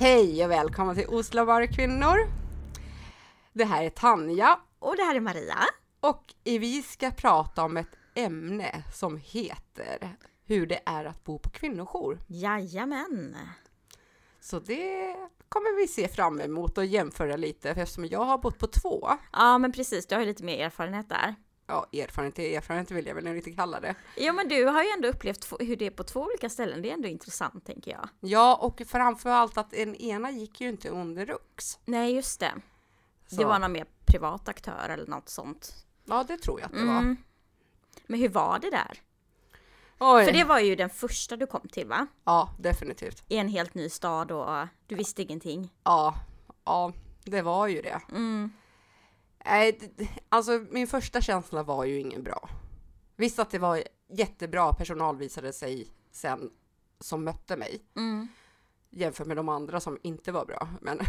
Hej och välkomna till Oslabara kvinnor. Det här är Tanja Och det här är Maria. och vi ska prata om ett ämne som heter hur det är att bo på kvinnojour. Jajamän. Så det kommer vi se fram emot och jämföra lite eftersom jag har bott på två. Ja, men precis. Du har ju lite mer erfarenhet där. Ja, erfarenhet erfarenhet vill jag väl inte kalla det. Jo, men du har ju ändå upplevt hur det är på två olika ställen. Det är ändå intressant, tänker jag. Ja, och framför allt att den ena gick ju inte under RUX. Nej, just det. Så, Det var någon mer privat aktör eller något sånt. Ja, det tror jag att det var. Mm. Men hur var det där? Oj. För det var ju den första du kom till, va? Ja, definitivt. I en helt ny stad och du visste ingenting. Ja, ja, det var ju det. Mm. Nej, alltså min första känsla var ju ingen bra. Visst att det var jättebra personal visade sig sen som mötte mig Mm. jämfört med de andra som inte var bra. Men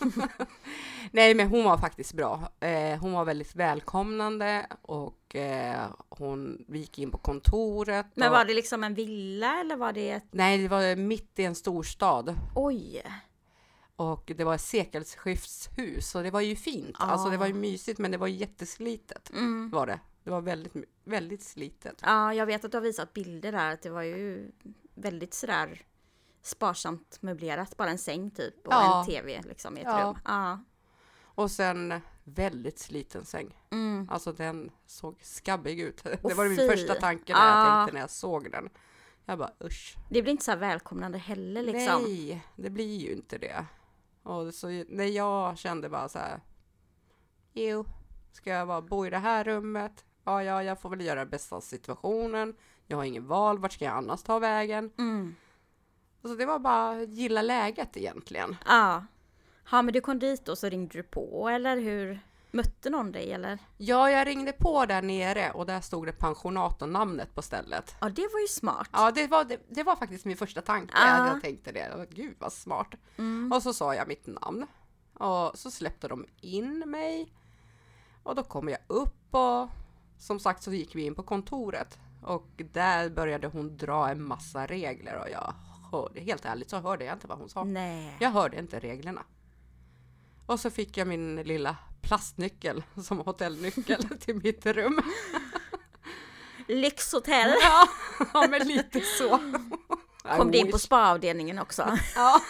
Nej, men hon var faktiskt bra. Eh, hon var väldigt välkomnande och eh, hon, vi gick in på kontoret. Men och, var det liksom en villa eller var det ett... Nej, det var mitt i en storstad Oj! Och det var ett sekelskiftshus och det var ju fint. Alltså det var ju Ah. mysigt, men det var jätteslitet Mm. var det. Det var väldigt, väldigt slitet. Ja, jag vet att du har visat bilder där, att det var ju väldigt sådär sparsamt möblerat, bara en säng typ och Ja. en tv liksom i ett Ja. rum. Ja. Och sen väldigt sliten säng. Mm. Alltså den såg skabbig ut. det Åh, var min fy. första tanke när jag Ah. tänkte när jag såg den. Jag bara usch. Det blir inte så här välkomnande heller liksom. Nej, det blir ju inte det. Och så när jag kände bara så här. Jo, ska jag bara bo i det här rummet? Ja, ja, jag får väl göra det bästa av situationen. Jag har ingen val. Vart ska jag annars ta vägen? Mm. Alltså det var bara gilla läget egentligen. Ja. Ja, men du kom dit och så ringde du på eller hur? Mötte någon dig eller? Ja, jag ringde på där nere och där stod det pensionat och namnet på stället. Ja, det var ju smart. Ja, det var, det, det var faktiskt min första tanke. Ah. Jag tänkte det. Gud vad smart. Mm. Och så sa jag mitt namn. Och så släppte de in mig. Och då kom jag upp och som sagt så gick vi in på kontoret. Och där började hon dra en massa regler och jag hörde, helt ärligt så hörde jag inte vad hon sa. Nej. Jag hörde inte reglerna. Och så fick jag min lilla plastnyckel som hotellnyckel till mitt rum. Lyxhotell. Ja, ja men lite så. Kom du in på spaavdelningen också? Ja.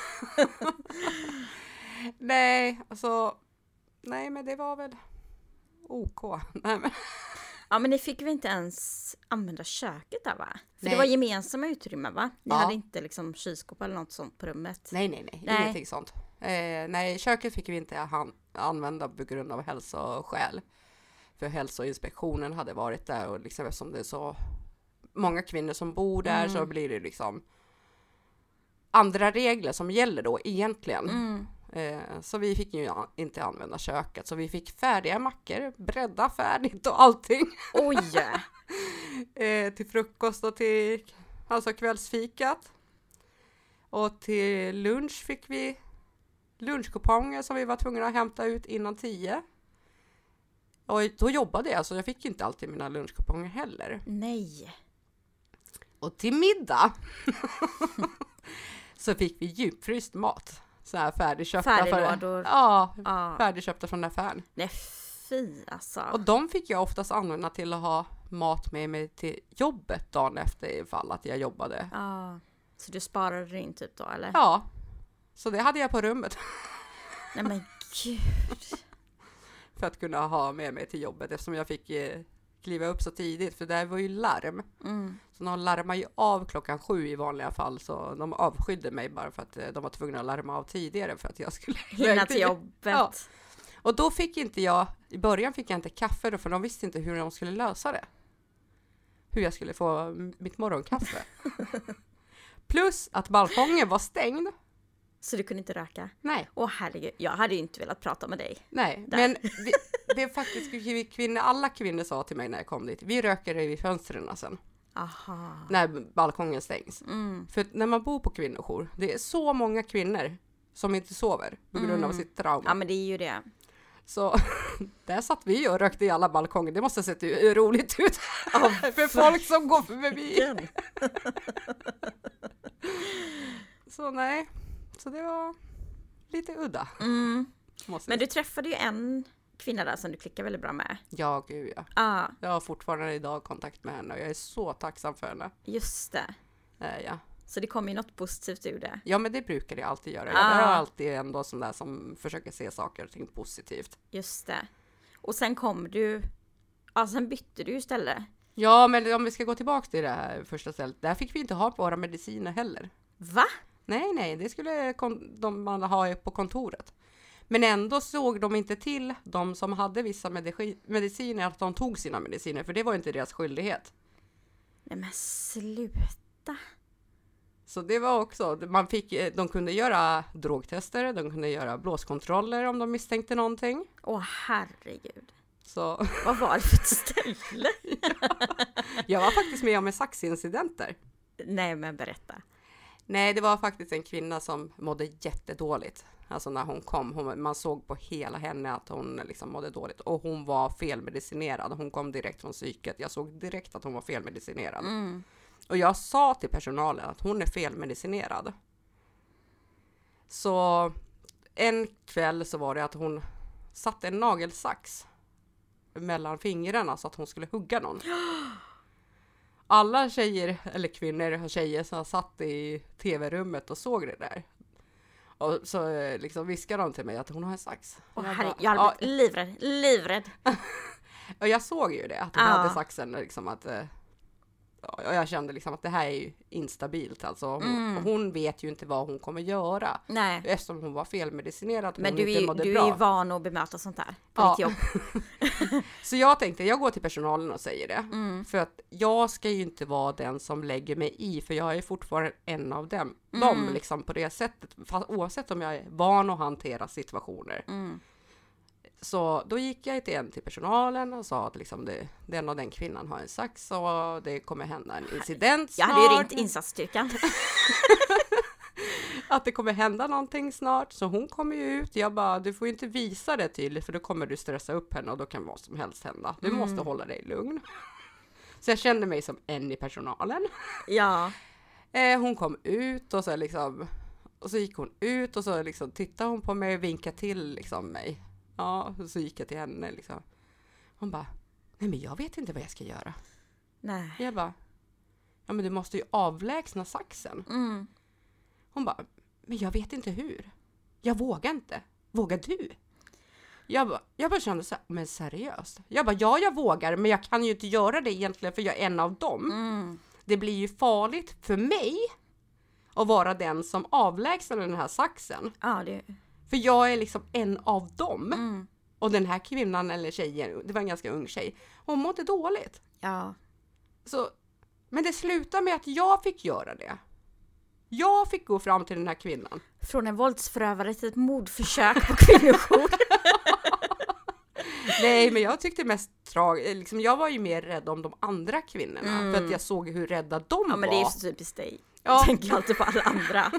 nej, alltså. Nej, men det var väl OK. Nej, men, Ja, men ni fick väl inte ens använda köket där va? För Nej. det var gemensamma utrymmen va? Ni Ja. hade inte liksom kylskåp eller något sånt på rummet? nej, nej, nej, Nej. ingenting sånt. Eh, nej, köket fick vi inte han, använda på grund av hälsoskäl. För hälsoinspektionen hade varit där och liksom eftersom det är så många kvinnor som bor där så Mm. blir det liksom andra regler som gäller då egentligen. Mm. Eh, Så vi fick ju inte använda köket, så vi fick färdiga mackor, bredda färdigt och allting Oj! eh, till frukost och till alltså kvällsfikat. Och till lunch fick vi lunchkuponger som vi var tvungna att hämta ut innan tio. Och då jobbade jag, så jag fick inte alltid mina lunchkuponger heller. Nej. Och till middag så fick vi djupfryst mat. Så här färdigköpta. Färdiglådor. Ja, Ja. färdigköpta från affären. Nej fy alltså. Och de fick jag oftast använda till att ha mat med mig till jobbet dagen efter ifall att jag jobbade. Ja. Så du sparade in typ då eller? Ja, så det hade jag på rummet Nej men gud. för att kunna ha med mig till jobbet eftersom jag fick eh, kliva upp så tidigt för där var ju larm. Mm. Så de larmar ju av klockan sju i vanliga fall så de avskydde mig bara för att eh, de var tvungna att larma av tidigare för att jag skulle Hinna till jobbet. Ja. Och då fick inte jag, i början fick jag inte kaffe då för de visste inte hur de skulle lösa det. Hur jag skulle få mitt morgonkaffe. Plus att balkongen var stängd. Så du kunde inte röka? Nej, Åh herregud, jag hade ju inte velat prata med dig. nej, Där. men vi, det är faktiskt vi kvinnor, alla kvinnor sa till mig när jag kom dit, vi röker vid fönstren sen, Aha. när balkongen stängs. Mm. För när man bor på kvinnojour, det är så många kvinnor som inte sover på grund av Mm. sitt trauma. Ja men det är ju det. Så där satt vi och rökte i alla balkonger. Det måste ha sett roligt ut för folk som går förbi. Så nej. Så det var lite udda. Mm. Men du träffade ju en kvinna där som du klickar väldigt bra med. Ja, gud ja. Ja, Jag har fortfarande idag kontakt med henne och jag är så tacksam för henne. just det. Eh, ja. Så det kom ju något positivt ur det. ja, men det brukar jag alltid göra. Ah. Jag är alltid ändå sån där som försöker se saker och ting positivt. Just det. Och sen kom du, ja sen bytte du ju ställe. Ja, men om vi ska gå tillbaka till det här första stället. Där fick vi inte ha våra mediciner heller. Va? Nej, nej, det skulle de man ha på kontoret. Men ändå såg de inte till de som hade vissa medici- mediciner att de tog sina mediciner, för det var inte deras skyldighet. Nej men sluta. Så det var också, man fick, eh, de kunde göra drogtester, de kunde göra blåskontroller om de misstänkte någonting. Åh herregud. Så Vad var det för ett ställe? jag var faktiskt med om en saxincident där. Nej men berätta. Nej, det var faktiskt en kvinna som mådde jättedåligt. Alltså när hon kom, hon, man såg på hela henne att hon liksom mådde dåligt och hon var felmedicinerad. Hon kom direkt från psyket. Jag såg direkt att hon var felmedicinerad. Mm. Och jag sa till personalen att hon är felmedicinerad. Så en kväll så var det att hon satte en nagelsax mellan fingrarna så att hon skulle hugga någon. Alla tjejer, eller kvinnor, tjejer som satt i tv-rummet och såg det där. Och så eh, liksom viskade de till mig att hon har en sax. Åh Jag bara, jag "Ja, hade blivit livrädd, livrädd. och jag såg ju det, att hon Ja. hade saxen liksom att eh, och jag kände liksom att det här är ju instabilt alltså. Hon, Mm. hon vet ju inte vad hon kommer göra Nej. eftersom hon var felmedicinerad. Men du är, du bra. är van att bemöta sånt där på Ja. ditt jobb. Så jag tänkte, jag går till personalen och säger det. Mm. För att jag ska ju inte vara den som lägger mig i, för jag är fortfarande en av dem. Mm. Dem liksom på det sättet, fast oavsett om jag är van att hantera situationer. Mm. Så då gick jag till en till personalen och sa att liksom det, den och den kvinnan har en sax och det kommer hända en incident Jag snart. hade ju ringt insatsstyrkan. Att det kommer hända någonting snart. Så hon kommer ju ut. Jag bara, du får ju inte visa det tydligt för då kommer du stressa upp henne och då kan vad som helst hända. Du Mm. måste hålla dig lugn. Så jag kände mig som en i personalen. Ja. Eh, hon kom ut och så liksom och så gick hon ut och så liksom tittade hon på mig och vinkade till liksom mig. Ja, och så gick jag till henne liksom. Hon bara, nej men jag vet inte vad jag ska göra. Nej. Jag bara, ja men du måste ju avlägsna saxen. Mm. Hon bara, men jag vet inte hur. Jag vågar inte. Vågar du? Jag bara, jag bara kände så här, men seriöst? Jag bara, ja jag vågar, men jag kan ju inte göra det egentligen för jag är en av dem. Mm. Det blir ju farligt för mig att vara den som avlägsnar den här saxen. Ja, det... För jag är liksom en av dem. Mm. Och den här kvinnan eller tjejen, det var en ganska ung tjej, hon mådde dåligt. Ja. Så, men det slutade med att jag fick göra det. Jag fick gå fram till den här kvinnan. Från en våldsförövare till ett mordförsök på kvinnojour. Nej, men jag tyckte mest tragiskt, liksom, jag var ju mer rädd om de andra kvinnorna Mm. för att jag såg hur rädda de Ja, var. men det är ju så typiskt dig. Ja. Jag tänker alltid på alla andra.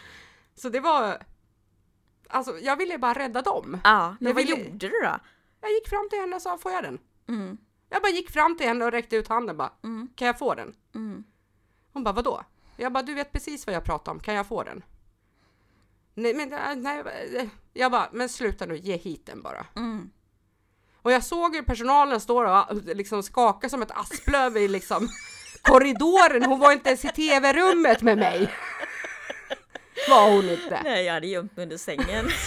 Så det var, alltså jag ville bara rädda dem. Ja, men Jag vad ville- gjorde du då? Jag gick fram till henne och sa, får jag den? Mm. Jag bara gick fram till henne och räckte ut handen bara, Mm. kan jag få den? Mm. Hon bara, vadå? Jag bara, du vet precis vad jag pratar om, kan jag få den? Nej, men äh, nej, äh, jag bara, men sluta nu, ge hit den bara. Mm. Och jag såg ju personalen stå och liksom skaka som ett asplöv i liksom korridoren. Hon var inte ens i tv-rummet med mig. Var hon inte. Nej, jag hade gömt mig under sängen.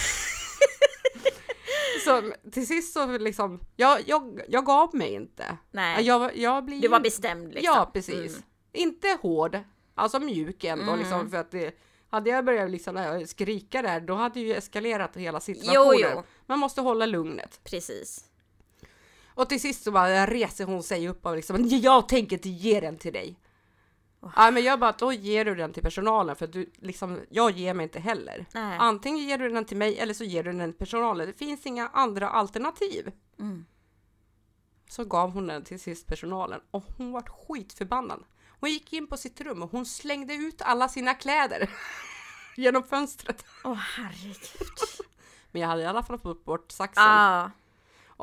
Så till sist så liksom, jag, jag, jag gav mig inte. Nej, Jag, jag blir du var bestämd liksom. Ja, precis. Mm. Inte hård, alltså mjuk ändå Mm. liksom för att det, hade jag börjat liksom äh, skrika där, då hade ju eskalerat hela situationen. Jo, jo, Man måste hålla lugnet. precis. Och till sist så bara reser hon sig upp och liksom, jag tänker inte ge den till dig. Ja, men jag bara, då ger du den till personalen för du liksom, jag ger mig inte heller. Nej. Antingen ger du den till mig eller så ger du den till personalen. Det finns inga andra alternativ. Mm. Så gav hon den till sist personalen och hon var skitförbannad. Hon gick in på sitt rum och hon slängde ut alla sina kläder genom fönstret. Åh herregud. Men jag hade i alla fall fått bort saxen. Ja,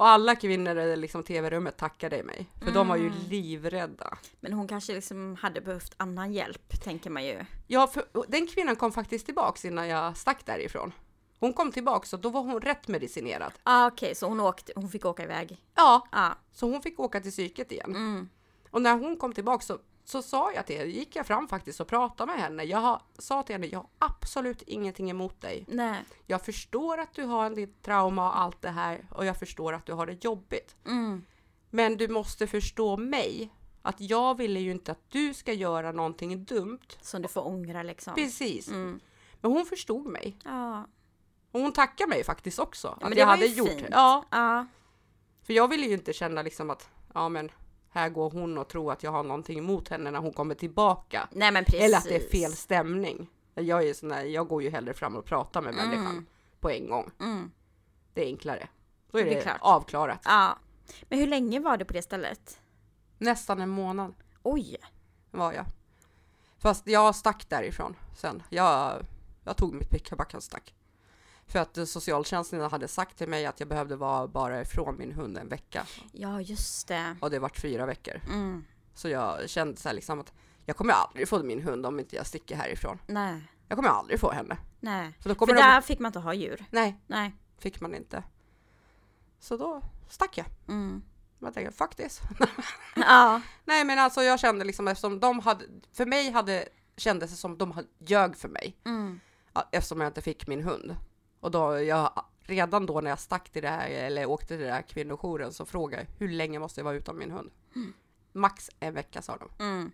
Och alla kvinnor i liksom tv-rummet tackade mig. För de var ju Mm. livrädda. Men hon kanske liksom hade behövt annan hjälp, tänker man ju. Ja, för den kvinnan kom faktiskt tillbaks innan jag stack därifrån. Hon kom tillbaks och då var hon rätt medicinerad. Ah, Okej, så hon, åkte, hon fick åka iväg. Ja, Ja. så hon fick åka till psyket igen. Mm. Och när hon kom tillbaks så, så sa jag till henne, gick jag fram faktiskt och pratade med henne. Jag har, sa till henne, jag har absolut ingenting emot dig. Nej. Jag förstår att du har ditt trauma och allt det här och jag förstår att du har det jobbigt. Mm. Men du måste förstå mig. Att jag ville ju inte att du ska göra någonting dumt. Som du får ångra liksom. Precis. Mm. Men hon förstod mig. Ja. Och hon tackade mig faktiskt också. Ja, att men det jag var hade ju gjort. fint. Ja, Ja. för jag ville ju inte känna liksom att, ja men här går hon och tror att jag har någonting emot henne när hon kommer tillbaka. Nej men precis. Eller att det är fel stämning. Jag är sån där, jag går ju hellre fram och pratar med människan Mm. på en gång. Mm. Det är enklare. Då är Det det, är avklarat. Ja. Men hur länge var du på det stället? Nästan en månad Oj! var jag. Fast jag stack därifrån sen. Jag, jag tog mitt pick och stack. För att socialtjänsten hade sagt till mig att jag behövde vara bara ifrån min hund en vecka. Ja, just det. Och det vart fyra veckor. Mm. Så jag kände så här liksom att jag kommer aldrig få min hund om inte jag sticker härifrån. Nej. Jag kommer aldrig få henne. Nej. Då För kommer de... där fick man inte ha djur. Nej, Nej. fick man inte. Så då stack jag. Mm. Jag tänkte, fuck this. Ja. Nej men alltså jag kände liksom eftersom de hade, för mig hade, kändes det som de hade ljög för mig. Mm. Eftersom jag inte fick min hund. Och då, jag, redan då när jag stack till det här, eller åkte till den här kvinnojouren så frågade jag hur länge måste jag vara utan min hund? Max en vecka sa de. Mm.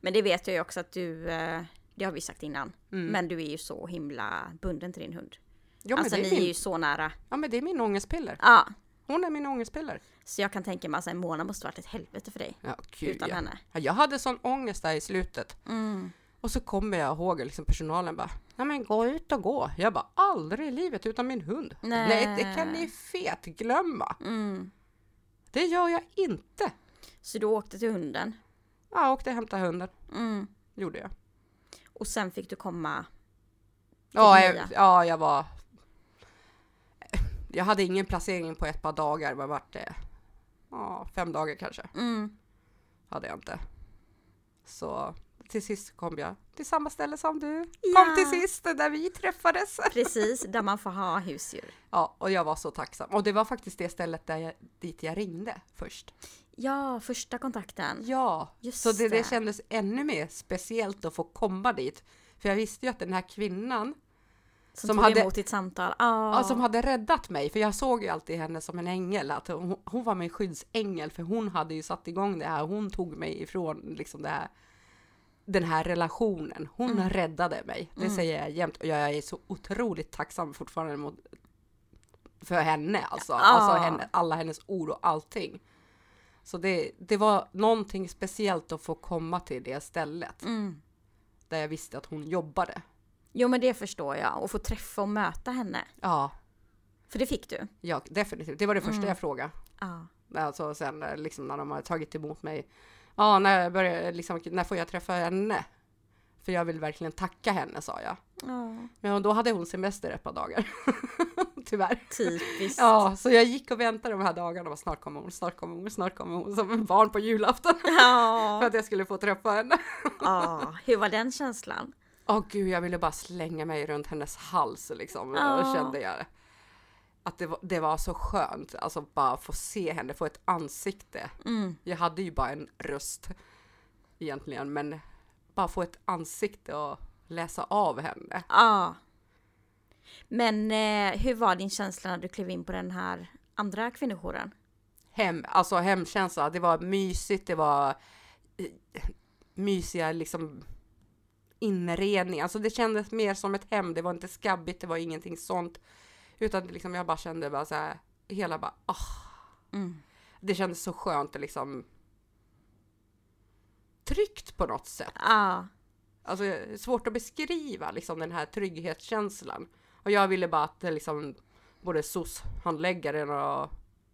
Men det vet jag ju också att du, eh, det har vi sagt innan, Mm. men du är ju så himla bunden till din hund. Ja, men alltså ni är är min, ju så nära. ja men det är min ångestpiller. Ja. Hon är min ångestpiller. Så jag kan tänka mig att alltså, en månad måste varit ett helvete för dig. Ja, gud utan ja. henne. ja. Jag hade sån ångest där i slutet. Mm. Och så kommer jag ihåg liksom personalen bara, ja men gå ut och gå. Jag bara, aldrig i livet utan min hund. Nej. Nej det kan ni fet glömma. Mm. Det gör jag inte. Så du åkte till hunden. Ja, jag åkte och hämtade hunden. Mm. Gjorde jag. Och sen fick du komma. Ja, jag, ja, jag var... Jag hade ingen placering på ett par dagar. Vad vart det? Ja, fem dagar kanske. Mm. Hade jag inte. Så till sist kom jag till samma ställe som du. Ja. Kom till sist, där vi träffades. Precis, där man får ha husdjur. Ja, och jag var så tacksam. Och det var faktiskt det stället där jag, dit jag ringde först. Ja, första kontakten. Ja, Just så det, det kändes ännu mer speciellt att få komma dit. För jag visste ju att den här kvinnan Som, som tog hade- emot ditt samtal. Ja. Ja, som hade räddat mig, för jag såg ju alltid henne som en ängel, att hon, hon var min skyddsängel, för hon hade ju satt igång det här, hon tog mig ifrån liksom det här, den här relationen. Hon Mm. räddade mig, det Mm. säger jag jämt, och jag är så otroligt tacksam fortfarande mot, för henne, alltså, Ja. alltså henne, alla hennes ord och allting. Så det, det var någonting speciellt att få komma till det stället, Mm. där jag visste att hon jobbade. Jo men det förstår jag. Och få träffa och möta henne. Ja, För det fick du. ja definitivt. Det var det första Mm. jag frågade. Ja. Alltså sen liksom när de har tagit emot mig. Ja, när, börjar, liksom, när får jag träffa henne? För jag vill verkligen tacka henne, sa jag. Ja. Men då hade hon semester ett par dagar. Tyvärr. Typiskt. Ja, så jag gick och väntade de här dagarna och snart kommer hon, snart kommer hon, snart kommer hon. Som en barn på julafton. För Ja. att jag skulle få träffa henne. ja. Hur var den känslan? Åh gud, jag ville bara slänga mig runt hennes hals liksom. Ja. Och kände jag att det var, det var så skönt. Alltså bara få se henne, få ett ansikte. Mm. Jag hade ju bara en röst egentligen, men bara få ett ansikte och läsa av henne. Ja. Men eh, hur var din känsla när du klev in på den här andra kvinnojouren? Hem, alltså hemkänsla, det var mysigt, det var eh, mysiga liksom inredning, alltså det kändes mer som ett hem, det var inte skabbigt, det var ingenting sånt, utan liksom jag bara kände bara så här, hela bara, ah, Mm. det kändes så skönt och liksom tryggt på något sätt. Ja. Alltså svårt att beskriva liksom den här trygghetskänslan. Och jag ville bara att det liksom både SOS-handläggaren och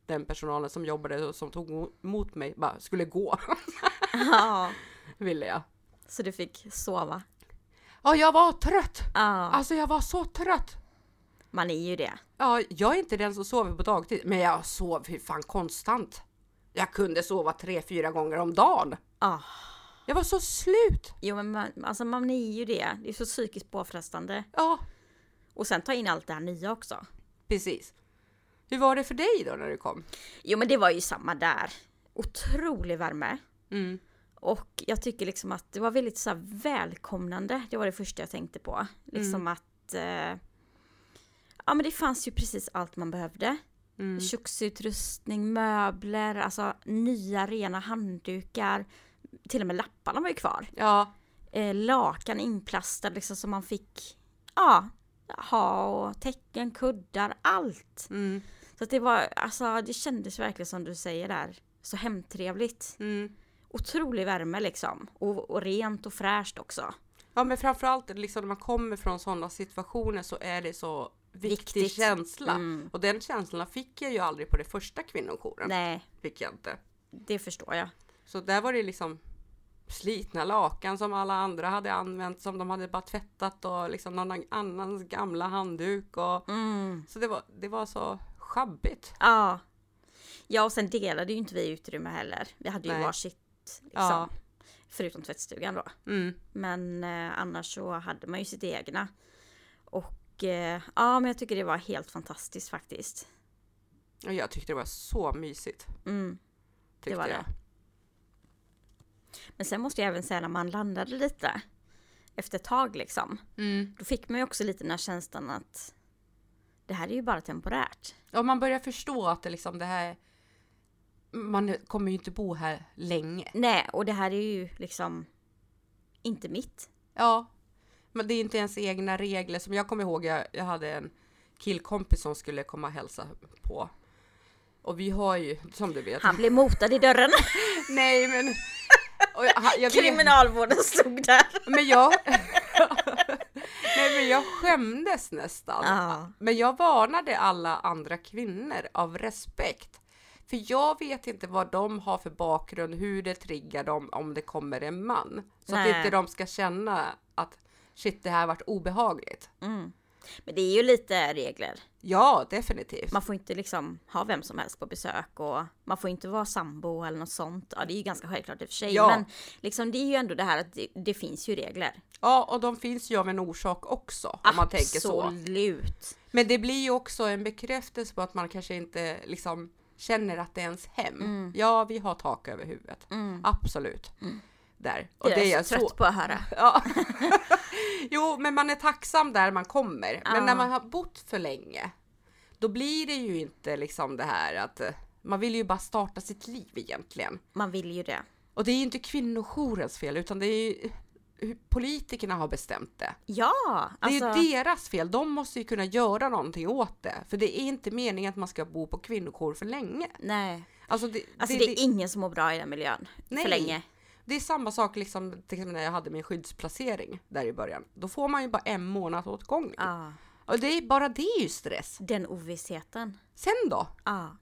den personalen som jobbade och som tog emot mig bara skulle gå, ja. ville jag. Så du fick sova? Ja, jag var trött! Ja. Alltså jag var så trött! Man är ju det. Ja, jag är inte den som sover på dagtid, men jag sov hur fan konstant. Jag kunde sova tre, fyra gånger om dagen. Ah. Jag var så slut. Jo men man, alltså man är ju det. Det är så psykiskt påfrestande. Ja, Och sen ta in allt det här nya också. precis. Hur var det för dig då när du kom? Jo men det var ju samma där. Otrolig värme. Mm. Och jag tycker liksom att det var väldigt så välkomnande. Det var det första jag tänkte på. Liksom att... Eh, ja men det fanns ju precis allt man behövde. Mm. Köksutrustning, möbler, alltså nya rena handdukar. Till och med lapparna var ju kvar. Ja, Eh, lakan inplastade liksom som man fick ja, ha och täcken, kuddar, allt. mm. Så det var, alltså det kändes verkligen som du säger där. Så hemtrevligt. Mm. Otrolig värme liksom. Och, och rent och fräscht också. ja men framförallt liksom när man kommer från sådana situationer så är det så viktig Viktigt. känsla. Mm. Och den känslan fick jag ju aldrig på det första kvinnojouren. Nej, Fick jag inte. det förstår jag. Så där var det liksom slitna lakan som alla andra hade använt som de hade bara tvättat och liksom någon annans gamla handduk och Mm. så det var, det var så schabbigt. Ja. Ja, och sen delade ju inte vi utrymme heller. Vi hade ju Nej. varsitt liksom. Ja. Förutom tvättstugan då. Mm. Men eh, annars så hade man ju sitt egna. Och eh, ja, men jag tycker det var helt fantastiskt faktiskt. Och jag tyckte det var så mysigt. Mm. Tyckte var det. jag. Men sen måste jag även säga när man landade lite. Efter ett tag liksom. Mm. Då fick man ju också lite den här känslan att det här är ju bara temporärt. Och man börjar förstå att det liksom det här man kommer ju inte bo här länge. Nej, och det här är ju liksom inte mitt. Ja, men det är inte ens egna regler. Som jag kommer ihåg, jag, jag hade en killkompis som skulle komma och hälsa på. Och vi har ju, som du vet. Han blev motad i dörren. Nej men. Jag, jag Kriminalvården stod där. men jag. Nej men jag skämdes nästan. Ja. Men jag varnade alla andra kvinnor av respekt. För jag vet inte vad de har för bakgrund, hur det triggar dem om det kommer en man. Så Nej. att inte de ska känna att shit det här varit obehagligt. Mm. Men det är ju lite regler. Ja, definitivt. Man får inte liksom ha vem som helst på besök och man får inte vara sambo eller något sånt. Ja, det är ju ganska själklart i och för sig. Ja. Men liksom det är ju ändå det här att det, det finns ju regler. Ja, och de finns ju av en orsak också. Om man tänker så. Absolut. Men det blir ju också en bekräftelse på att man kanske inte liksom känner att det är ens hem. Ja, vi har tak över huvudet. Mm. Absolut. Där. Och Det är jag så trött på att höra. Ja. jo, men man är tacksam där man kommer. Men när man har bott för länge, då blir det ju inte liksom det här att eh, man vill ju bara starta sitt liv egentligen. Man vill ju det. Och det är ju inte kvinnojourens fel, utan det är ju politikerna har bestämt det. Ja, Det är alltså. ju deras fel. De måste ju kunna göra någonting åt det. För det är inte meningen att man ska bo på kvinnojour för länge. Nej, Alltså det, alltså det, är ingen som mår bra i den miljön. Nej. För länge. Det är samma sak liksom till exempel när jag hade min skyddsplacering där i början. Då får man ju bara en månad åt gången. Ja, Och det är bara det är ju stress. den ovissheten. Sen då? Ja.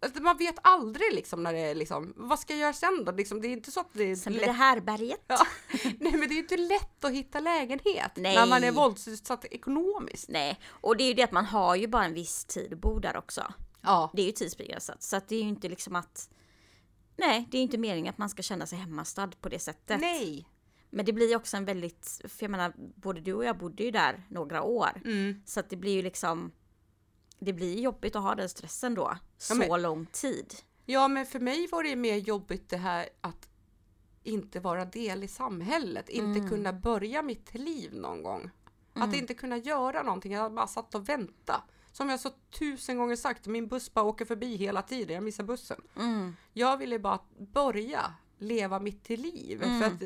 Alltså, man vet aldrig liksom när det är liksom, vad ska jag göra sen då? Liksom, det är inte så att det är Sen blir det härberget. Ja. Nej men det är ju inte lätt att hitta lägenhet Nej. när man är våldsutsatt ekonomiskt. Nej, och det är ju det att man har ju bara en viss tid att bo där också. Ja. Det är ju tidsbegränsat. Så att det är ju inte liksom att... Nej, det är inte meningen att man ska känna sig hemmastad på det sättet. Nej. Men det blir också en väldigt... För jag menar, både du och jag bodde ju där några år. Mm. Så att det blir ju liksom... Det blir jobbigt att ha den stressen då. Så men- lång tid. Ja, men för mig var det mer jobbigt det här att inte vara del i samhället, inte kunna börja mitt liv någon gång. Att inte kunna göra någonting, jag bara satt och väntade. Som jag så tusen gånger sagt, min buss bara åker förbi hela tiden, jag missar bussen. Mm. Jag ville bara börja leva mitt liv. För att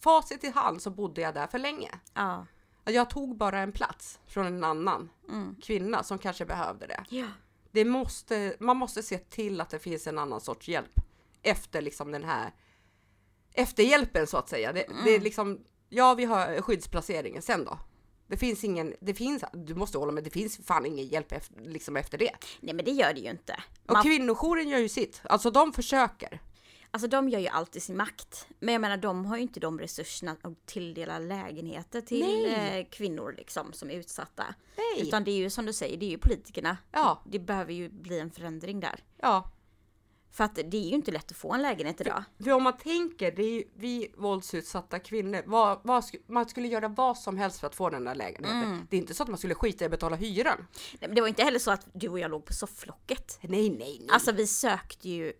facit i hand så bodde jag där för länge. Ja. Jag tog bara en plats från en annan Mm. kvinna som kanske behövde det. Ja. det måste, man måste se till att det finns en annan sorts hjälp efter liksom den här efterhjälpen så att säga. Det, det är liksom, ja vi har skyddsplaceringen, sen då? Det finns ingen, det finns, du måste hålla med, det finns fan ingen hjälp efter, liksom efter det. Nej men det gör det ju inte. Och Man, kvinnojouren gör ju sitt, alltså de försöker. Alltså de gör ju allt i sin makt. Men jag menar de har ju inte de resurserna att tilldela lägenheter till eh, kvinnor liksom som är utsatta. Nej. Utan det är ju som du säger, det är ju politikerna. Ja. Det behöver ju bli en förändring där. Ja, För att det är ju inte lätt att få en lägenhet idag. för om man tänker, det är ju vi våldsutsatta kvinnor, vad, vad, man skulle göra vad som helst för att få den där lägenheten. Mm. Det är inte så att man skulle skita i att betala hyran. Nej, men Det var inte heller så att du och jag låg på sofflocket. Nej, nej, nej. Alltså vi sökte ju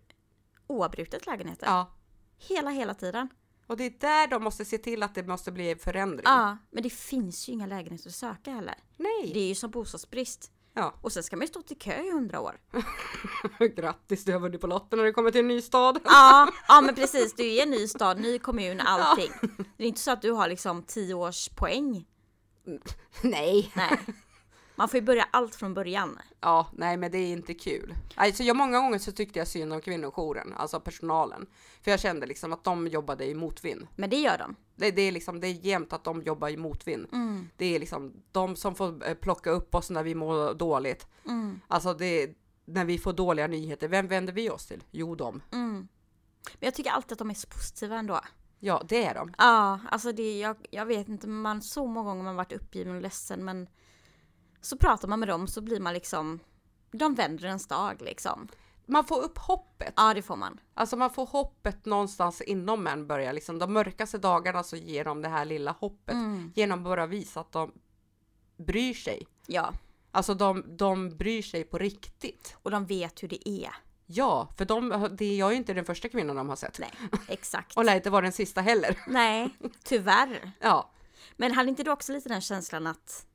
oavbrutet lägenheter. ja. Hela, hela tiden. Och det är där de måste se till att det måste bli en förändring. Ja, men det finns ju inga lägenheter att söka heller. Nej. Det är ju som bostadsbrist. Ja. Och sen ska man ju stå till kö i hundra år. Grattis, du har vunnit på lotten när du kommer till en ny stad. Ja, ja men precis. Du är en ny stad, ny kommun, allting. Det är inte så att du har liksom tio års poäng. Nej. Nej. Man får ju börja allt från början. Ja, nej men det är inte kul. Alltså jag många gånger så tyckte jag synd om kvinnojouren, alltså personalen. För jag kände liksom att de jobbade i motvind. Men det gör de. Det, det är liksom, det är jämnt att de jobbar i motvind. Mm. Det är liksom de som får eh, plocka upp oss när vi mår dåligt. Mm. Alltså det, när vi får dåliga nyheter, vem vänder vi oss till? Jo, de. Mm. Men jag tycker alltid att de är så positiva ändå. Ja, det är de. Ja, alltså det, jag, jag vet inte, man så många gånger man varit uppgiven och ledsen men så pratar man med dem så blir man liksom, de vänder ens dag liksom. Man får upp hoppet. Ja, det får man. Alltså man får hoppet någonstans inom en börjar liksom. De mörkaste dagarna så ger de det här lilla hoppet. Mm. Genom att bara visa att de bryr sig. Ja, Alltså de, de bryr sig på riktigt. och de vet hur det är. Ja, för de, det, jag är ju inte den första kvinnan de har sett. Nej, exakt. Och lär inte vara den sista heller. Nej, tyvärr. Ja, Men hade inte du också lite den känslan att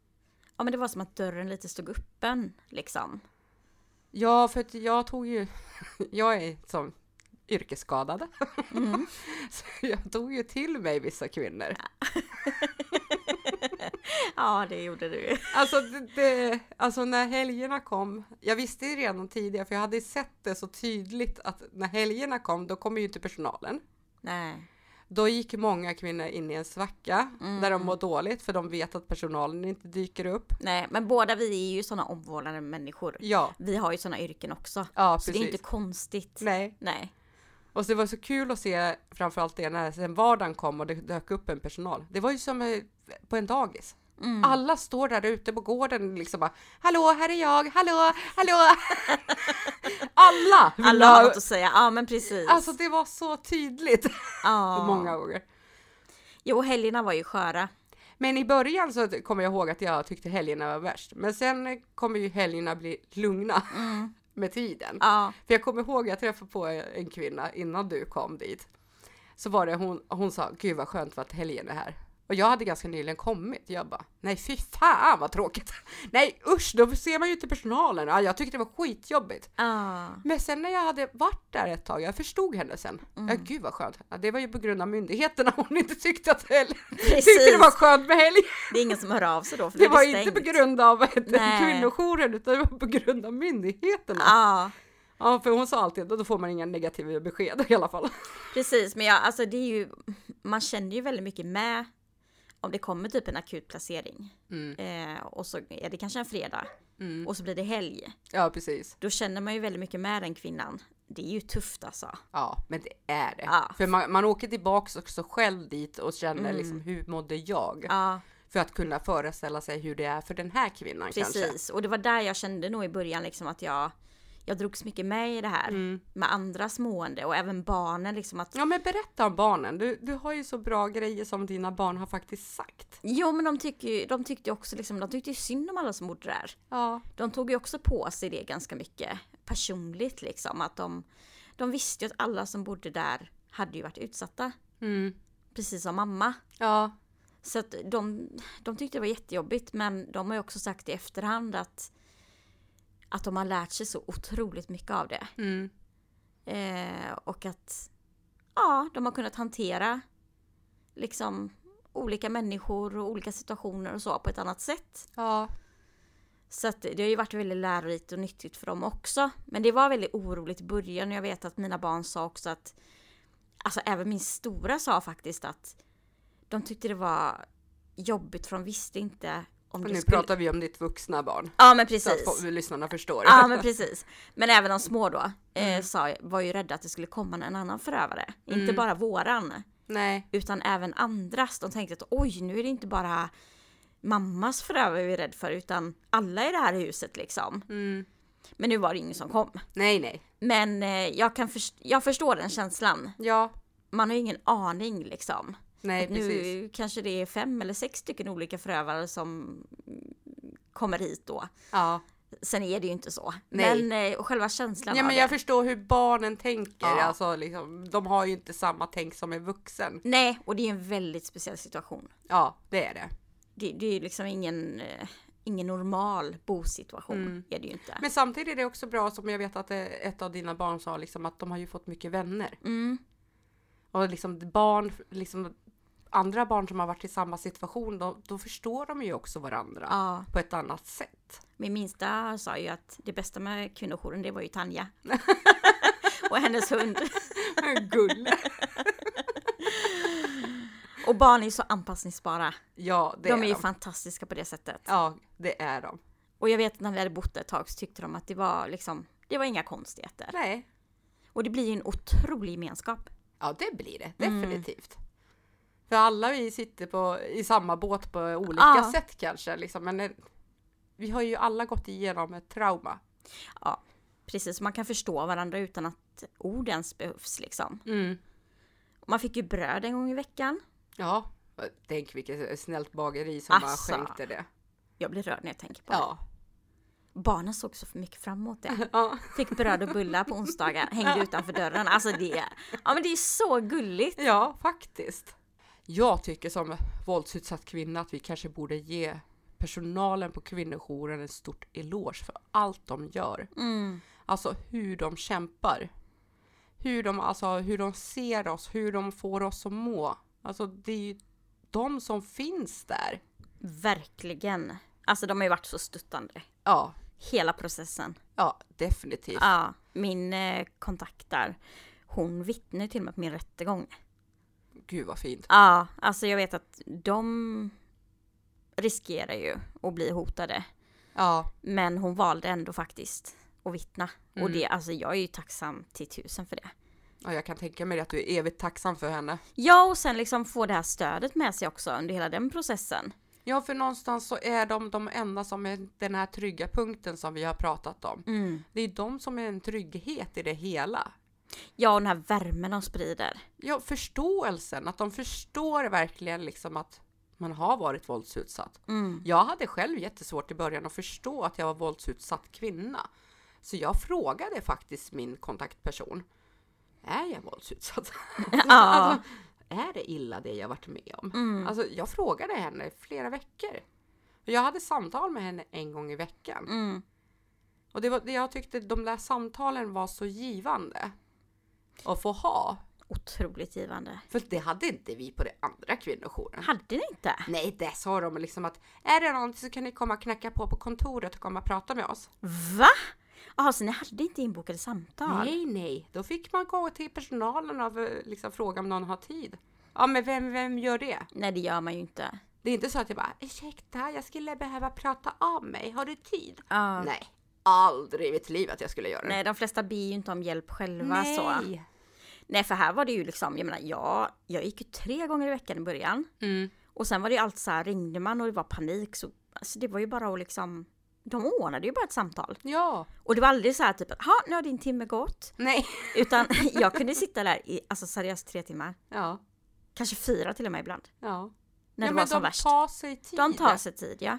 Ja men det var som att dörren lite stod öppen liksom. Ja för att jag tog ju, jag är som yrkesskadad. Mm. Så jag tog ju till mig vissa kvinnor. Ja det gjorde du. Alltså, det, det, alltså när helgerna kom, jag visste ju redan tidigare för jag hade sett det så tydligt att när helgerna kom då kommer ju inte personalen. Nej. Då gick många kvinnor in i en svacka Mm. där de mår dåligt för de vet att personalen inte dyker upp. Nej men båda vi är ju sådana omvårdande människor. Ja, Vi har ju sådana yrken också. ja Så det precis. är inte konstigt. Nej, Nej. och så det var så kul att se framförallt det när sen vardagen kom och det dök upp en personal. Det var ju som eh, på en dagis. Mm. Alla står där ute på gården liksom bara Hallå, här är jag, hallå, hallå! Alla! Alla ha- har något att säga. Ja men precis. Alltså det var så tydligt ja. många gånger. Jo helgerna var ju sköra. Men i början så kommer jag ihåg att jag tyckte helgerna var värst. Men sen kommer ju helgerna bli lugna Mm. med tiden. Ja. För jag kommer ihåg, jag träffade på en kvinna innan du kom dit. Så var det hon, hon sa, gud vad skönt att helgen är här. Och jag hade ganska nyligen kommit. Jag bara, nej fy fan vad tråkigt. Nej usch, då ser man ju inte personalen. Ja, jag tyckte det var skitjobbigt. Ja. Men sen när jag hade varit där ett tag, jag förstod henne sen. Mm. Ja, gud vad skönt. Ja, det var ju på grund av myndigheterna hon inte tyckte att helg, tyckte det var skönt med helg. Det är ingen som hör av sig då för Det då var det inte på stängt. grund av kvinnojouren utan det var på grund av myndigheterna. Ja. Ja, för hon sa alltid att då får man inga negativa besked i alla fall. Precis, men jag, alltså det är ju, man känner ju väldigt mycket med om det kommer typ en akut placering Mm. eh, och så är det kanske en fredag Mm. och så blir det helg. Ja, precis. Då känner man ju väldigt mycket med den kvinnan. Det är ju tufft alltså. Ja, men det är det. Ja. För man, man åker tillbaks också själv dit och känner Mm. liksom hur mådde jag? Ja, För att kunna föreställa sig hur det är för den här kvinnan kanske. precis. Och det var där jag kände nog i början liksom att jag, jag drogs mycket med i det här. Mm. Med andras mående och även barnen liksom att Ja, men berätta om barnen. Du, du har ju så bra grejer som dina barn har faktiskt sagt. Jo men de, tycker de tyckte också liksom, de tyckte ju synd om alla som bodde där. Ja, De tog ju också på sig det ganska mycket personligt liksom. Att de, de visste ju att alla som bodde där hade ju varit utsatta. mm. Precis som mamma. ja, Så att de, de tyckte det var jättejobbigt men de har ju också sagt i efterhand att, att de har lärt sig så otroligt mycket av det. mm. Eh, och att ja, de har kunnat hantera liksom olika människor och olika situationer och så på ett annat sätt. ja, Så att det har ju varit väldigt lärorikt och nyttigt för dem också. Men det var väldigt oroligt i början och jag vet att mina barn sa också att Alltså även min stora sa faktiskt att de tyckte det var jobbigt för de visste inte om Och nu skulle... pratar vi om ditt vuxna barn. Ja men Så att precis. få- lyssnarna förstår. Ja men precis. Men även de små då Mm. eh, sa, var ju rädda att det skulle komma en annan förövare. Inte Mm. bara våran. Nej. Utan även andras. De tänkte att oj nu är det inte bara mammas förövare vi är rädd för utan alla i det här huset liksom. Mm. Men nu var det ingen som kom. Nej, nej. Men eh, jag, kan först- jag förstår den känslan. Ja. Man har ju ingen aning liksom. Nej, nu precis. kanske det är fem eller sex stycken olika förövare som kommer hit då. Ja. Sen är det ju inte så. Nej. Men eh, själva känslan ja, men det. jag förstår hur barnen tänker. Ja. Alltså, liksom, de har ju inte samma tänk som en vuxen. Nej, och det är en väldigt speciell situation. Ja, det är det. Det, det är ju liksom ingen, eh, ingen normal bosituation. Mm. Är det ju inte. Men samtidigt är det också bra som jag vet att eh, ett av dina barn sa liksom att de har ju fått mycket vänner. Mm. Och liksom barn, liksom andra barn som har varit i samma situation, då, då förstår de ju också varandra Ja, på ett annat sätt. min minsta sa ju att det bästa med kvinnojouren det var ju Tanja. och hennes hund. Gulle! Och barn är så anpassningsbara. Ja, det de är är ju de. fantastiska på det sättet. Ja, det är de. Och jag vet när vi hade bott där ett tag så tyckte de att det var liksom, det var inga konstigheter. Nej, Och det blir ju en otrolig gemenskap. ja det blir det Mm. För alla vi sitter på, i samma båt på olika Ja. sätt kanske, liksom. men eh, vi har ju alla gått igenom ett trauma. Ja, precis. Man kan förstå varandra utan att ord ens behövs liksom. Mm. Man fick ju bröd en gång i veckan. Ja, tänk vilket snällt bageri som bara Asså. skänkte det. Jag blir rörd när jag tänker på det. Ja. Barnen såg så mycket fram emot det. ja. Fick bröd och bullar på onsdagar, hängde utanför dörren. Alltså det, ja men det är så gulligt. Ja, faktiskt. Jag tycker som våldsutsatt kvinna att vi kanske borde ge personalen på kvinnojouren en stort eloge för allt de gör. Mm. Alltså hur de kämpar. Hur de, alltså, hur de ser oss, hur de får oss att må. Alltså det är ju de som finns där. Verkligen. Alltså de har ju varit så stöttande. Ja, Hela processen. ja definitivt. Ja, min eh, kontakt där, hon vittnar till och med på min rättegång. Gud vad fint. Ja, alltså jag vet att de riskerar ju att bli hotade. Ja, Men hon valde ändå faktiskt att vittna. Och Mm. det, alltså jag är ju tacksam till tusen för det. och jag kan tänka mig att du är evigt tacksam för henne. Ja, och sen liksom få det här stödet med sig också under hela den processen. Ja, för någonstans så är de de enda som är den här trygga punkten som vi har pratat om. Mm. Det är de som är en trygghet i det hela. Ja, och den här värmen de sprider. Ja, förståelsen, att de förstår verkligen liksom att man har varit våldsutsatt. Mm. Jag hade själv jättesvårt i början att förstå att jag var våldsutsatt kvinna. Så jag frågade faktiskt min kontaktperson. Är jag våldsutsatt? Ja. alltså, är det illa det jag varit med om? Mm. Alltså, jag frågade henne flera veckor. Jag hade samtal med henne en gång i veckan. Mm. Och det var, jag tyckte de där samtalen var så givande. Att få ha. Otroligt givande. För det hade inte vi på den andra kvinnojouren. Hade ni inte? Nej, det sa de liksom att är det någonting så kan ni komma och knacka på på kontoret och komma och prata med oss. Va? Jaha, så ni hade inte inbokade samtal? Nej, nej, då fick man gå till personalen och eh, liksom fråga om någon har tid. Ja, men vem, vem gör det? Nej, det gör man ju inte. Det är inte så att jag bara ursäkta, jag skulle behöva prata av mig. Har du tid? Ja. Nej, aldrig i mitt liv att jag skulle göra det. Nej, de flesta ber ju inte om hjälp själva så. Nej. Nej, för här var det ju liksom, jag menar, jag, jag gick ju tre gånger i veckan i början. Mm. Och sen var det ju allt så här, ringde man och det var panik så, alltså det var ju bara att liksom, de ordnade ju bara ett samtal. Ja. Och det var aldrig så här typ, ha nu har din timme gått. Nej. Utan jag kunde sitta där i, alltså seriöst tre timmar. Ja. Kanske fyra till och med ibland. Ja. När ja, det var som de värst. tar sig tid. De tar sig tid, ja.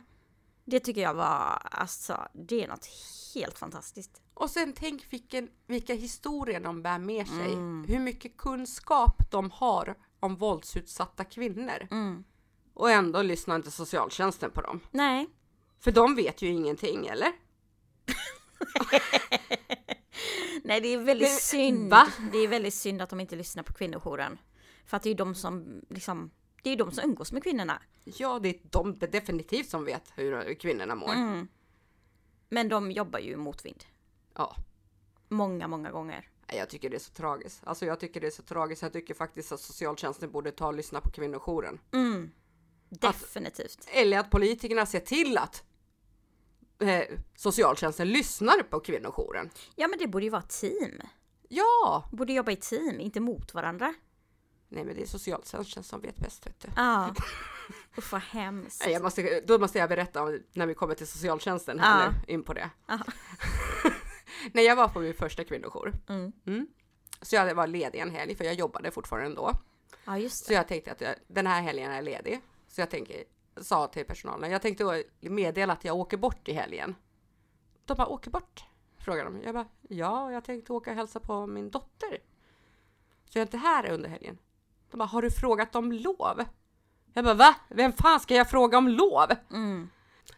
Det tycker jag var, alltså, det är något helt fantastiskt. Och sen tänk vilken, vilka historier de bär med sig. Mm. Hur mycket kunskap de har om våldsutsatta kvinnor. Mm. Och ändå lyssnar inte socialtjänsten på dem. Nej, För de vet ju ingenting, eller? Nej, det är väldigt Men, synd. va? Det är väldigt synd att de inte lyssnar på kvinnojouren. För att det är de som liksom, det är de som umgås med kvinnorna. Ja, det är de definitivt som vet hur kvinnorna mår. Mm. Men de jobbar ju mot vind. Ja. Många, många gånger. Jag tycker det är så tragiskt. Alltså jag tycker det är så tragiskt. Jag tycker faktiskt att socialtjänsten borde ta och lyssna på kvinnojouren. Mm. Definitivt. Eller att politikerna ser till att eh, socialtjänsten lyssnar på kvinnojouren. Ja men det borde ju vara team. Ja! Borde jobba i team, inte mot varandra. Nej men det är socialtjänsten som vet bäst vet du. Ja. Usch vad hemskt. Nej, Jag måste, då måste jag berätta om när vi kommer till socialtjänsten här Ja. nu, in på det. Ja. när jag var på min första kvinnojour, Mm. mm, så jag var ledig en helg för jag jobbade fortfarande då. Ja just Så jag tänkte att jag, den här helgen är ledig. Så jag tänker, sa till personalen, jag tänkte meddela att jag åker bort i helgen. De bara, åker bort? Frågade de. Jag bara, ja, jag tänkte åka och hälsa på min dotter. Så jag är inte här under helgen. De bara, har du frågat om lov? Jag bara, va? Vem fan ska jag fråga om lov? Mm.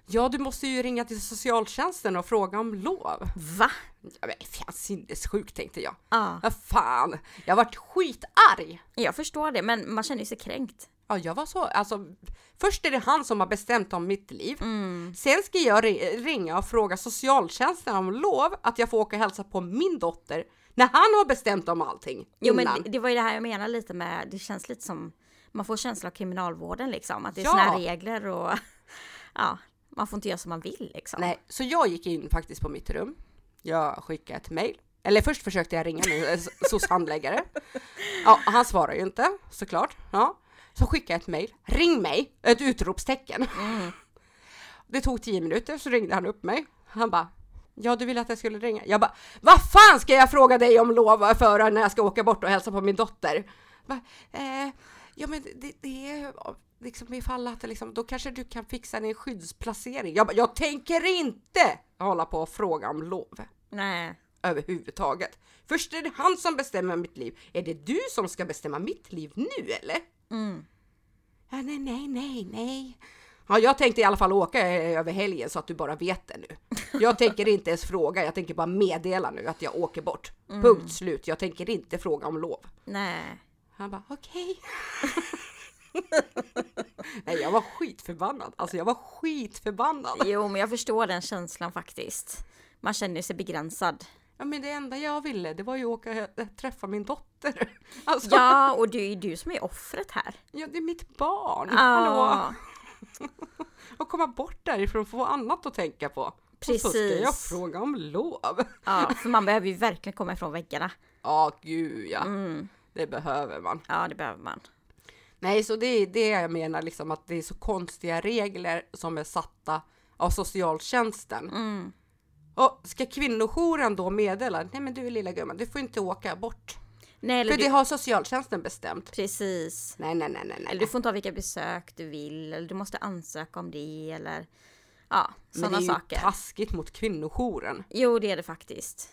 Ja, du måste ju ringa till socialtjänsten och fråga om lov. Va? Ja, men fan sinnessjukt tänkte jag. Ja. Vad fan, jag vart skitarg. Jag förstår det, men man känner sig kränkt. Ja, jag var så, alltså, först är det han som har bestämt om mitt liv. Mm. Sen ska jag ri- ringa och fråga socialtjänsten om lov att jag får åka och hälsa på min dotter när han har bestämt om allting Jo innan. men det, det var ju det här jag menar lite med, det känns lite som, man får känsla av kriminalvården liksom, att det är Ja. såna regler och ja, man får inte göra som man vill liksom. Nej, så jag gick in faktiskt på mitt rum. Jag skickade ett mail. Eller först försökte jag ringa min SOS-handläggare. Ja, han svarar ju inte såklart. Ja. Så skickade jag ett mail. Ring mig! Ett utropstecken. Mm. Det tog tio minuter så ringde han upp mig. Han bara Ja, du ville att jag skulle ringa. Jag bara Vad fan ska jag fråga dig om lov för när jag ska åka bort och hälsa på min dotter? Bara, eh, ja, men det, det är liksom ifall att liksom, då kanske du kan fixa din skyddsplacering. Jag bara, jag tänker inte hålla på och fråga om lov Nej. överhuvudtaget. Först är det han som bestämmer mitt liv. Är det du som ska bestämma mitt liv nu eller? Mm. Ja, nej, nej, nej, nej. Ja, jag tänkte i alla fall åka över helgen så att du bara vet det nu. Jag tänker inte ens fråga, jag tänker bara meddela nu att jag åker bort. Punkt slut. Jag tänker inte fråga om lov. Nej. Han bara okej. nej, jag var skitförbannad. Alltså, jag var skitförbannad. Jo men jag förstår den känslan faktiskt. Man känner sig begränsad. Ja, men det enda jag ville, det var ju att åka och träffa min dotter. Alltså, Ja, och det är ju du som är offret här. ja, det är mitt barn. Hallå? Ja, Och komma bort därifrån och få annat att tänka på. Och så ska Precis. jag fråga om lov. ja, för man behöver ju verkligen komma ifrån väggarna. Ja, gud ja. Mm. Det behöver man. Ja, det behöver man. Nej, så det är det jag menar, liksom att det är så konstiga regler som är satta av socialtjänsten. Mm. Och ska kvinnojouren då meddela, nej men du lilla gumman, du får inte åka bort. Nej, eller För du, det har socialtjänsten bestämt. precis. Nej, nej, nej, nej, Eller nej. du får inte ha vilka besök du vill, eller du måste ansöka om det, eller ja, Men det sådana är ju saker. taskigt mot kvinnojouren. Jo, det är det faktiskt.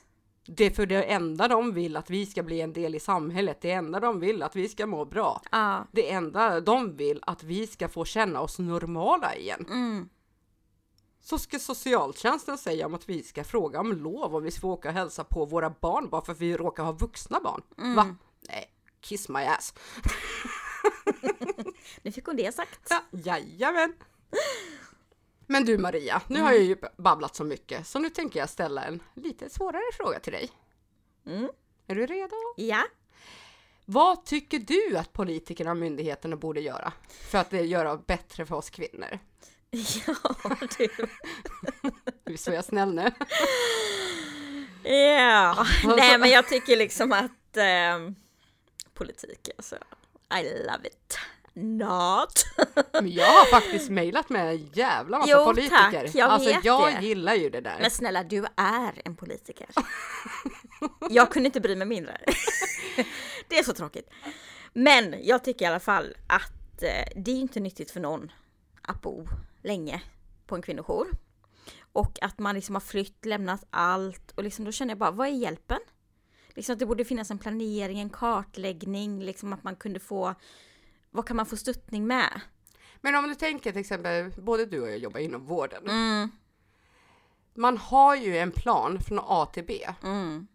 Det är för det enda de vill att vi ska bli en del i samhället. Det enda de vill att vi ska må bra. Ja, Det enda de vill att vi ska få känna oss normala igen. mm. Så ska socialtjänsten säga om att vi ska fråga om lov om vi ska åka och hälsa på våra barn bara för att vi råkar ha vuxna barn. Mm. Va? Nej, kiss my ass. Nu fick hon det sagt. Ja, jajamän. Men du Maria, nu har jag ju babblat så mycket så nu tänker jag ställa en lite svårare fråga till dig. Mm. Är du redo? Ja. Vad tycker du att politikerna och myndigheterna borde göra för att det göra bättre för oss kvinnor? Ja, du. Visst var jag snäll nu? Ja, nej men jag tycker liksom att eh, politik alltså, I love it. Not. Men jag har faktiskt mejlat med en jävla massa Jo, politiker. tack, jag alltså vet jag det. gillar ju det där. Men snälla, du är en politiker. Jag kunde inte bry mig mindre. Det är så tråkigt. Men jag tycker i alla fall att eh, det är inte nyttigt för någon att bo länge på en kvinnojour. Och att man liksom har flytt, lämnat allt och liksom då känner jag bara, vad är hjälpen? Liksom att det borde finnas en planering, en kartläggning, liksom att man kunde få, vad kan man få stöttning med? Men om du tänker till exempel, både du och jag jobbar inom vården. Mm, Man har ju en plan från A till B. mm.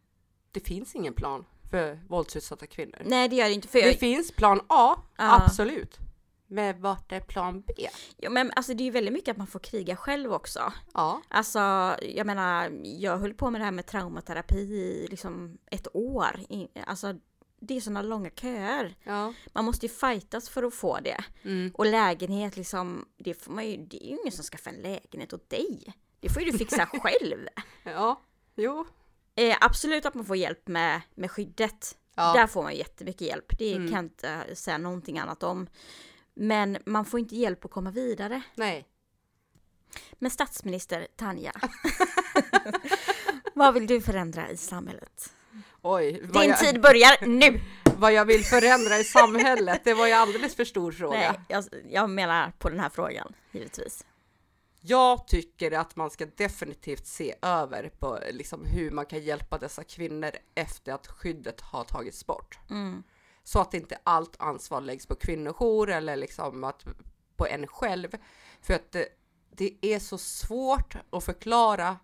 Det finns ingen plan för våldsutsatta kvinnor. Nej det gör det inte för jag, Det finns plan A, Ja. absolut. Men vart är plan B? ja, men alltså det är ju väldigt mycket att man får kriga själv också. Ja, Alltså, jag menar, jag höll på med det här med traumaterapi i liksom ett år. Alltså, det är sådana långa köer. Ja. Man måste ju fightas för att få det. Mm. Och lägenhet liksom, det får man ju, det är ju ingen som skaffar en lägenhet åt dig. Det får ju du fixa själv. Ja. Jo. Eh, absolut att man får hjälp med, med skyddet. Ja. Där får man jättemycket hjälp. Det Mm. kan jag inte säga någonting annat om. Men man får inte hjälp att komma vidare. Nej. Men statsminister Tanja, vad vill du förändra i samhället? Oj. Din jag, tid börjar nu! vad jag vill förändra i samhället, det var ju alldeles för stor fråga. Nej, jag, jag menar på den här frågan, givetvis. Jag tycker att man ska definitivt se över på liksom hur man kan hjälpa dessa kvinnor efter att skyddet har tagits bort. Mm. Så att inte allt ansvar läggs på kvinnojour eller liksom att på en själv. För att det, det är så svårt att förklara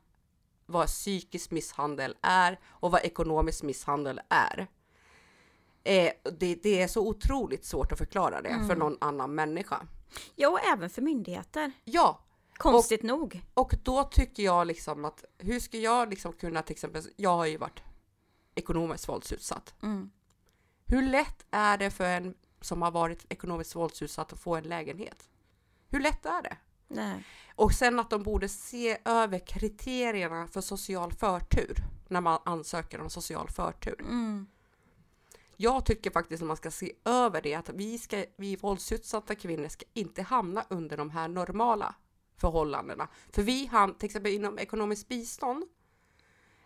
vad psykisk misshandel är och vad ekonomisk misshandel är. Eh, det, det är så otroligt svårt att förklara det för någon annan människa. Ja, och även för myndigheter. Ja, Konstigt nog. och då tycker jag liksom att hur ska jag liksom kunna till exempel, jag har ju varit ekonomiskt våldsutsatt. Mm. Hur lätt är det för en som har varit ekonomiskt våldsutsatt att få en lägenhet? Hur lätt är det? Nej. Och sen att de borde se över kriterierna för social förtur när man ansöker om social förtur. Mm. Jag tycker faktiskt att man ska se över det, att vi, ska, vi våldsutsatta kvinnor ska inte hamna under de här normala förhållandena. För vi hamnar, till exempel inom ekonomiskt bistånd,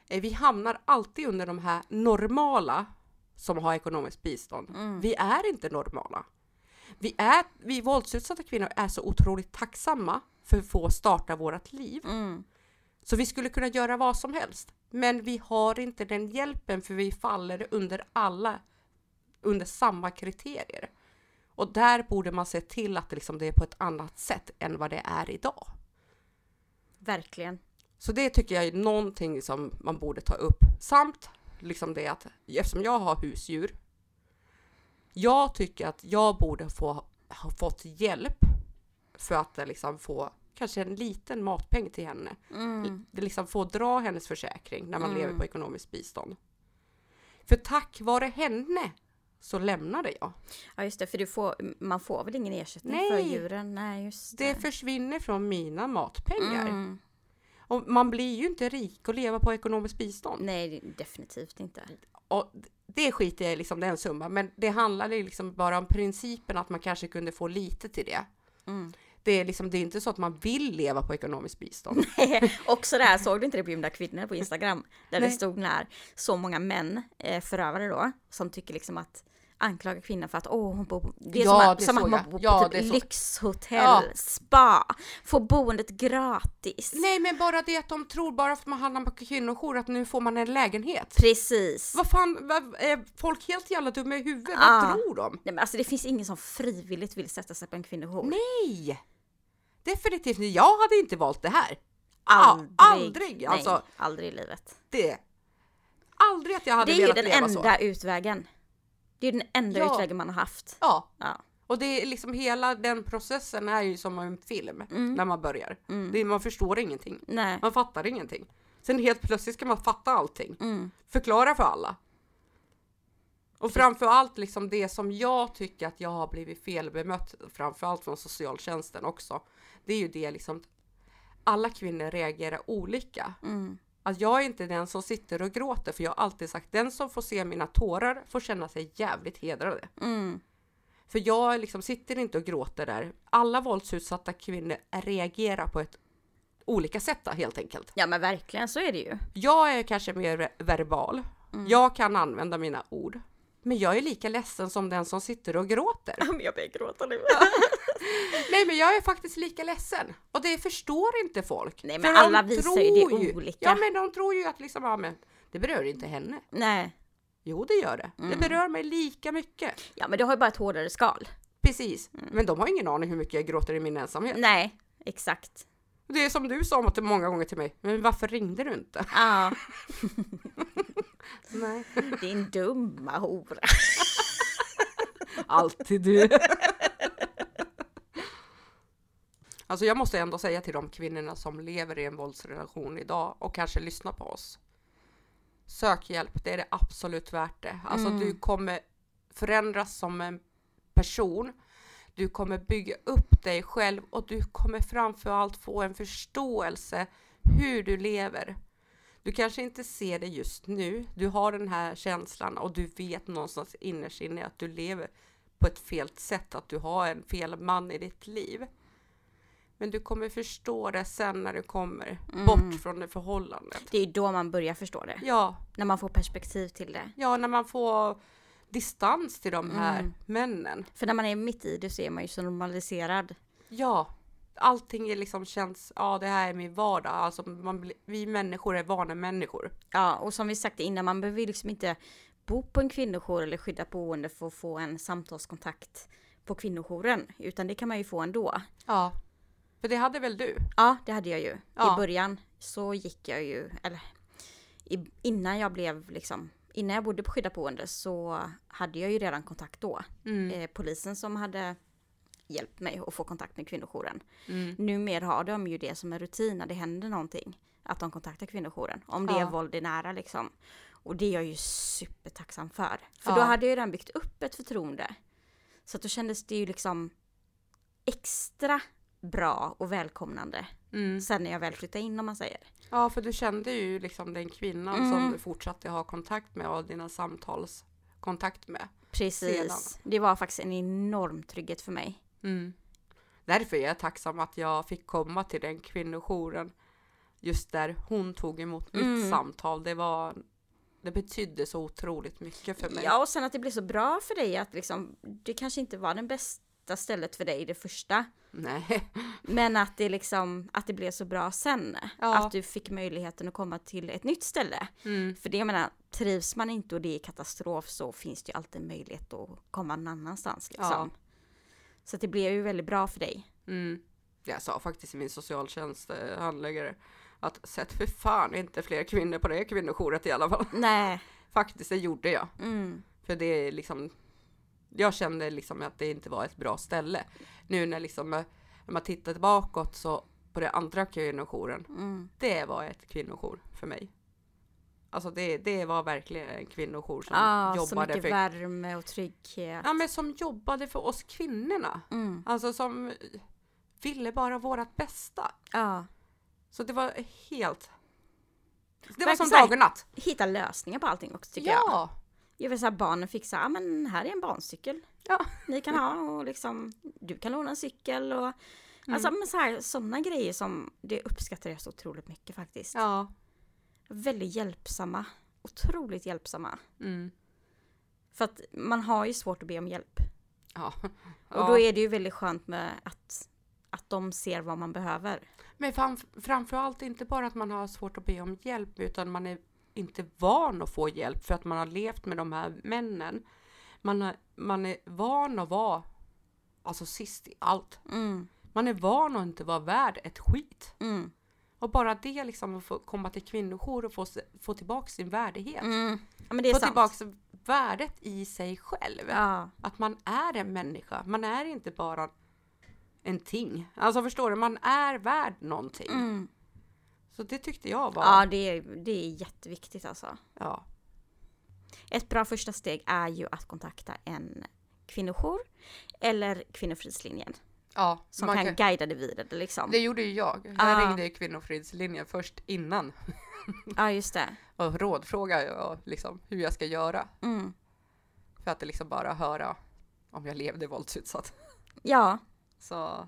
eh, vi hamnar alltid under de här normala som har ekonomiskt bistånd. Mm. Vi är inte normala. Vi, är, vi våldsutsatta kvinnor är så otroligt tacksamma för att få starta vårt liv. Mm. Så vi skulle kunna göra vad som helst. Men vi har inte den hjälpen för vi faller under alla, under samma kriterier. Och där borde man se till att det, liksom, det är på ett annat sätt än vad det är idag. Verkligen. Så det tycker jag är någonting som man borde ta upp. Samt liksom det att eftersom jag har husdjur. Jag tycker att jag borde få ha fått hjälp för att liksom få kanske en liten matpeng till henne. Mm. Det liksom få dra hennes försäkring när man Mm. lever på ekonomiskt bistånd. För tack vare henne så lämnade jag. Ja just det, för du får, man får väl ingen ersättning Nej. för djuren? Nej just det. Det försvinner från mina matpengar. Mm. Och man blir ju inte rik och leva på ekonomiskt bistånd. Nej, det- definitivt inte. Och det skiter jag i, liksom, det är en summa. Men det handlar ju liksom bara om principen att man kanske kunde få lite till det. Mm. Det är, liksom, det är inte så att man vill leva på ekonomiskt bistånd. Också där, såg du inte det på Gymda kvinnor på Instagram? Där det Nej. stod när så många män, eh, förövare då, som tycker liksom att anklaga kvinnan för att åh, hon bor, det är Ja, som, att, som man bor på Ja, typ det såg- lyxhotell, Ja. spa, får boendet gratis. Nej, men bara det att de tror bara för att man hamnar på kvinnojour att nu får man en lägenhet. Precis. Vad fan, vad, är folk helt jävla dumma i huvudet? Vad tror de? Nej, men alltså det finns ingen som frivilligt vill sätta sig på en kvinnojour. Nej! Definitivt inte. Jag hade inte valt det här. Aldrig. Aldrig, Nej, alltså. aldrig i livet. Det. Aldrig att jag hade Det är ju velat den leva enda så. utvägen. Det är den enda Ja. utvägen man har haft. Ja, Ja. och det är liksom hela den processen är ju som en film Mm. när man börjar. Det, är- man förstår ingenting. Nej. Man fattar ingenting. Sen helt plötsligt ska man fatta allting. Mm. Förklara för alla. Och framför allt liksom det som jag tycker att jag har blivit felbemött, framförallt från socialtjänsten också. Det är ju det liksom, alla kvinnor reagerar olika. Mm. Att jag är inte den som sitter och gråter, för jag har alltid sagt den som får se mina tårar får känna sig jävligt hedrade. Mm. För jag liksom sitter inte och gråter där. Alla våldsutsatta kvinnor reagerar på ett olika sätt då, helt enkelt. Ja men verkligen så är det ju. Jag är kanske mer ver- verbal. Jag kan använda mina ord. Men jag är lika ledsen som den som sitter och gråter. Men jag börjar gråta nu. Nej, men jag är faktiskt lika ledsen. Och det förstår inte folk. Nej, men För alla visar ju det tror olika. Ja, men de tror ju att liksom, ja, men det berör inte henne. Nej. Jo, det gör det. Mm. Det berör mig lika mycket. Ja men det har ju bara ett hårdare skal. Precis. Mm. Men de har ingen aning hur mycket jag gråter i min ensamhet. Nej, exakt. Det är som du sa många gånger till mig. Men varför ringde du inte? Ja, Nej. din dumma hora. Alltid du. Alltså jag måste ändå säga till de kvinnorna som lever i en våldsrelation idag och kanske lyssnar på oss. sök hjälp. Det är det absolut värt det. Alltså Mm. du kommer förändras som en person. Du kommer bygga upp dig själv och du kommer framför allt få en förståelse hur du lever. Du kanske inte ser det just nu. Du har den här känslan och du vet någonstans innerst inne att du lever på ett fel sätt, att du har en fel man i ditt liv. Men du kommer förstå det sen när du kommer Mm. bort från det förhållandet. Det är då man börjar förstå det. Ja, När man får perspektiv till det. ja, när man får distans till de här Mm. männen. För när man är mitt i det så är man ju så normaliserad. Ja, allting är liksom känns, ja det här är min vardag. Alltså man, vi människor är vanemänniskor. Ja, och som vi sagt innan, man behöver liksom inte bo på en kvinnojour eller skyddat boende för att få en samtalskontakt på kvinnojouren. Utan det kan man ju få ändå. Ja, för det hade väl du? Ja, det hade jag ju. Ja. I början så gick jag ju, eller i, innan jag blev liksom, innan jag bodde på skyddat boende så hade jag ju redan kontakt då. Mm. Eh, polisen som hade hjälpt mig att få kontakt med kvinnojouren. Mm. Numera har de ju det som en rutin när det händer någonting. Att de kontaktar kvinnojouren. Om det Ja. är våld i nära liksom. Och det är jag ju supertacksam för. För Ja. då hade jag ju redan byggt upp ett förtroende. Så att då kändes det ju liksom extra bra och välkomnande. Mm. Sen när jag väl flyttade in om man säger. Ja, för du kände ju liksom den kvinnan Mm. som du fortsatte ha kontakt med och dina samtalskontakt med. Precis. Sedan. Det var faktiskt en enorm trygghet för mig. Mm. Därför är jag tacksam att jag fick komma till den kvinnojouren just där hon tog emot mitt Mm. samtal. Det var det betydde så otroligt mycket för mig. Ja, och sen att det blev så bra för dig att liksom, det kanske inte var det bästa stället för dig det första. Nej. Men att det liksom, att det blev så bra sen. Ja. Att du fick möjligheten att komma till ett nytt ställe. Mm. För det jag menar, trivs man inte och det är katastrof så finns det ju alltid möjlighet att komma någon annanstans liksom. Så att det blev ju väldigt bra för dig. Mm. Jag sa faktiskt till min socialtjänsthandläggare att sätt för fan inte fler kvinnor på det kvinnojouret i alla fall. Nej. Faktiskt, det gjorde jag. Mm. För det är liksom, jag kände liksom att det inte var ett bra ställe. Nu när liksom, eh, när man tittar bakåt så på den andra kvinnojouren, Mm. det var ett kvinnojour för mig. Alltså det, det var verkligen en kvinnojour som Ah, så jobbade mycket för, värme och trygghet. ja, men som jobbade för oss kvinnorna. Mm. Alltså som ville bara vårat bästa. Ja. Så det var helt... Det var Verkligen som så dag och natt. Hitta lösningar på allting också tycker. Ja, Jag vill säga barnen fick så här, "Ah, men här är en barncykel. Ja. Ni kan ha och liksom, du kan låna en cykel och Mm. Alltså men så här, sådana grejer som, det uppskattar jag så otroligt mycket faktiskt. ja. Väldigt hjälpsamma. Otroligt hjälpsamma. Mm. För att man har ju svårt att be om hjälp. ja. Och då är det ju väldigt skönt med att, att de ser vad man behöver. Men fram, framförallt inte bara att man har svårt att be om hjälp utan man är inte van att få hjälp för att man har levt med de här männen. Man, har, man är van att vara alltså sist i allt. Mm, Man är van att inte vara värd ett skit. mm, Och bara det liksom att få komma till kvinnojour och få, få tillbaka sin värdighet. mm. Ja få sant. tillbaka värdet i sig själv. Ja, Att man är en människa. Man är inte bara en ting. Alltså förstår du? Man är värd någonting. mm. Så det tyckte jag var... ja det, är, det är jätteviktigt alltså. ja. Ett bra första steg är ju att kontakta en kvinnojour eller Kvinnofridslinjen Ja, som kan, kan- guida det vidare liksom. Det gjorde ju jag. Jag Ah. ringde Kvinnofridslinjen först innan Ja just det. och rådfrågade jag liksom hur jag ska göra. Mm. För att liksom bara höra om jag levde våldsutsatt. Ja, Så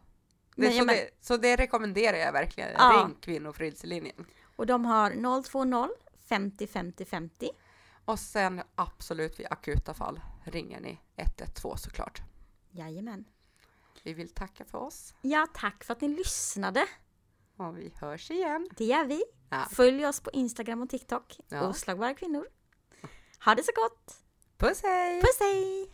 det, Men så, men- det, så det rekommenderar jag verkligen. Ja. Ring Kvinnofridslinjen. och de har 020 50 50 50. Och sen absolut vid akuta fall ringer ni 112 såklart. Jajamän. Vi vill tacka för oss Ja, tack för att ni lyssnade. och vi hörs igen. Det gör vi. Ja. Följ oss på Instagram och TikTok. Ja. Oslagbara kvinnor. Ha det så gott. Puss hej! Puss hej!